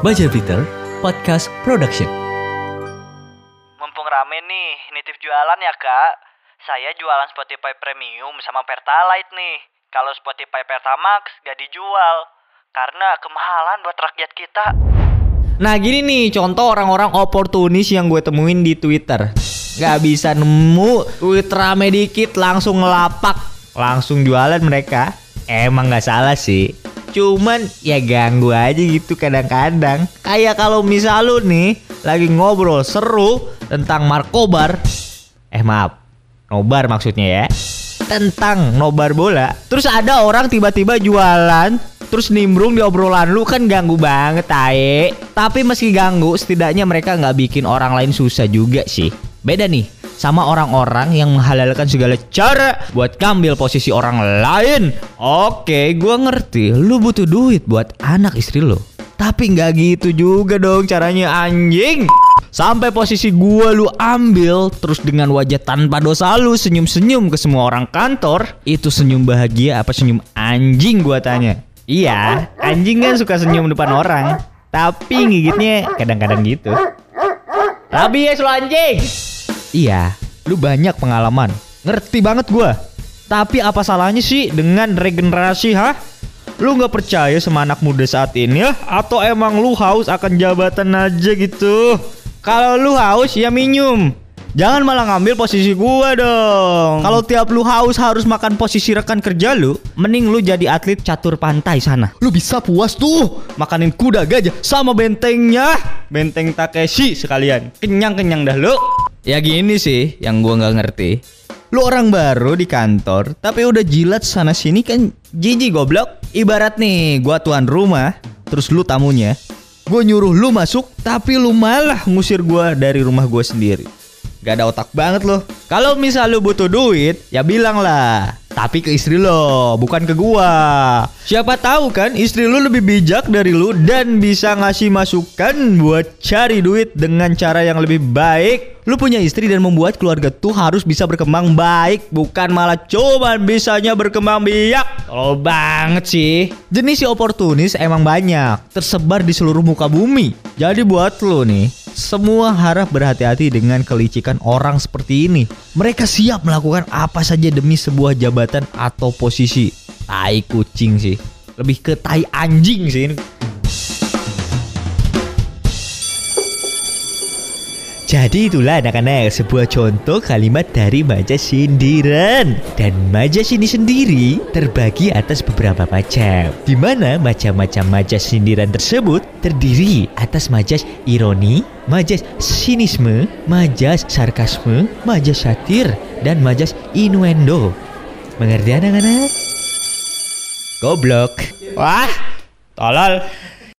Baja Peter Podcast Production. Mumpung rame nih, nitip jualan ya kak. Saya jualan Spotify Premium sama Pertalite nih. Kalau Spotify Pertamax gak dijual. Karena kemahalan buat rakyat kita. Nah gini nih contoh orang-orang oportunis yang gue temuin di Twitter Gak bisa nemu tweet rame dikit langsung ngelapak Langsung jualan mereka Emang gak salah sih Cuman ya ganggu aja gitu kadang-kadang. Kayak kalau misal lu nih lagi ngobrol seru tentang Markobar. Eh maaf, nobar maksudnya ya. Tentang nobar bola. Terus ada orang tiba-tiba jualan terus nimbrung di obrolan lu. Kan ganggu banget tae. Tapi meski ganggu, setidaknya mereka nggak bikin orang lain susah juga sih. Beda nih sama orang-orang yang menghalalkan segala cara buat ngambil posisi orang lain. Oke, gua ngerti, lu butuh duit buat anak istri lo. Tapi nggak gitu juga dong caranya anjing. Sampai posisi gua lu ambil terus dengan wajah tanpa dosa lu senyum-senyum ke semua orang kantor. Itu senyum bahagia apa senyum anjing gua tanya. Iya, anjing kan suka senyum depan orang. Tapi ngigitnya kadang-kadang gitu. Rabies lo anjing. Iya, lu banyak pengalaman. Ngerti banget gua. Tapi apa salahnya sih dengan regenerasi, hah? Lu nggak percaya sama anak muda saat ini ya? Atau emang lu haus akan jabatan aja gitu? Kalau lu haus ya minum. Jangan malah ngambil posisi gua dong. Kalau tiap lu haus harus makan posisi rekan kerja lu, mending lu jadi atlet catur pantai sana. Lu bisa puas tuh makanin kuda gajah sama bentengnya, benteng Takeshi sekalian. Kenyang-kenyang dah lu. Ya gini sih yang gua nggak ngerti. Lu orang baru di kantor, tapi udah jilat sana sini kan jijik goblok. Ibarat nih gua tuan rumah, terus lu tamunya. Gue nyuruh lu masuk, tapi lu malah ngusir gua dari rumah gua sendiri. Gak ada otak banget loh. Kalau misal lu butuh duit, ya bilang lah. Tapi ke istri lo, bukan ke gua. Siapa tahu kan istri lu lebih bijak dari lu dan bisa ngasih masukan buat cari duit dengan cara yang lebih baik. Lu punya istri dan membuat keluarga tuh harus bisa berkembang baik, bukan malah cuman bisanya berkembang biak. Tolol banget sih. Jenis si oportunis emang banyak, tersebar di seluruh muka bumi. Jadi buat lu nih, semua harap berhati-hati dengan kelicikan orang seperti ini. Mereka siap melakukan apa saja demi sebuah jabatan atau posisi. Tai kucing sih. Lebih ke tai anjing sih. Jadi itulah anak-anak sebuah contoh kalimat dari majas sindiran Dan majas ini sendiri terbagi atas beberapa macam di mana macam-macam majas sindiran tersebut terdiri atas majas ironi, majas sinisme, majas sarkasme, majas satir, dan majas innuendo Mengerti anak-anak? Goblok. Wah, tolol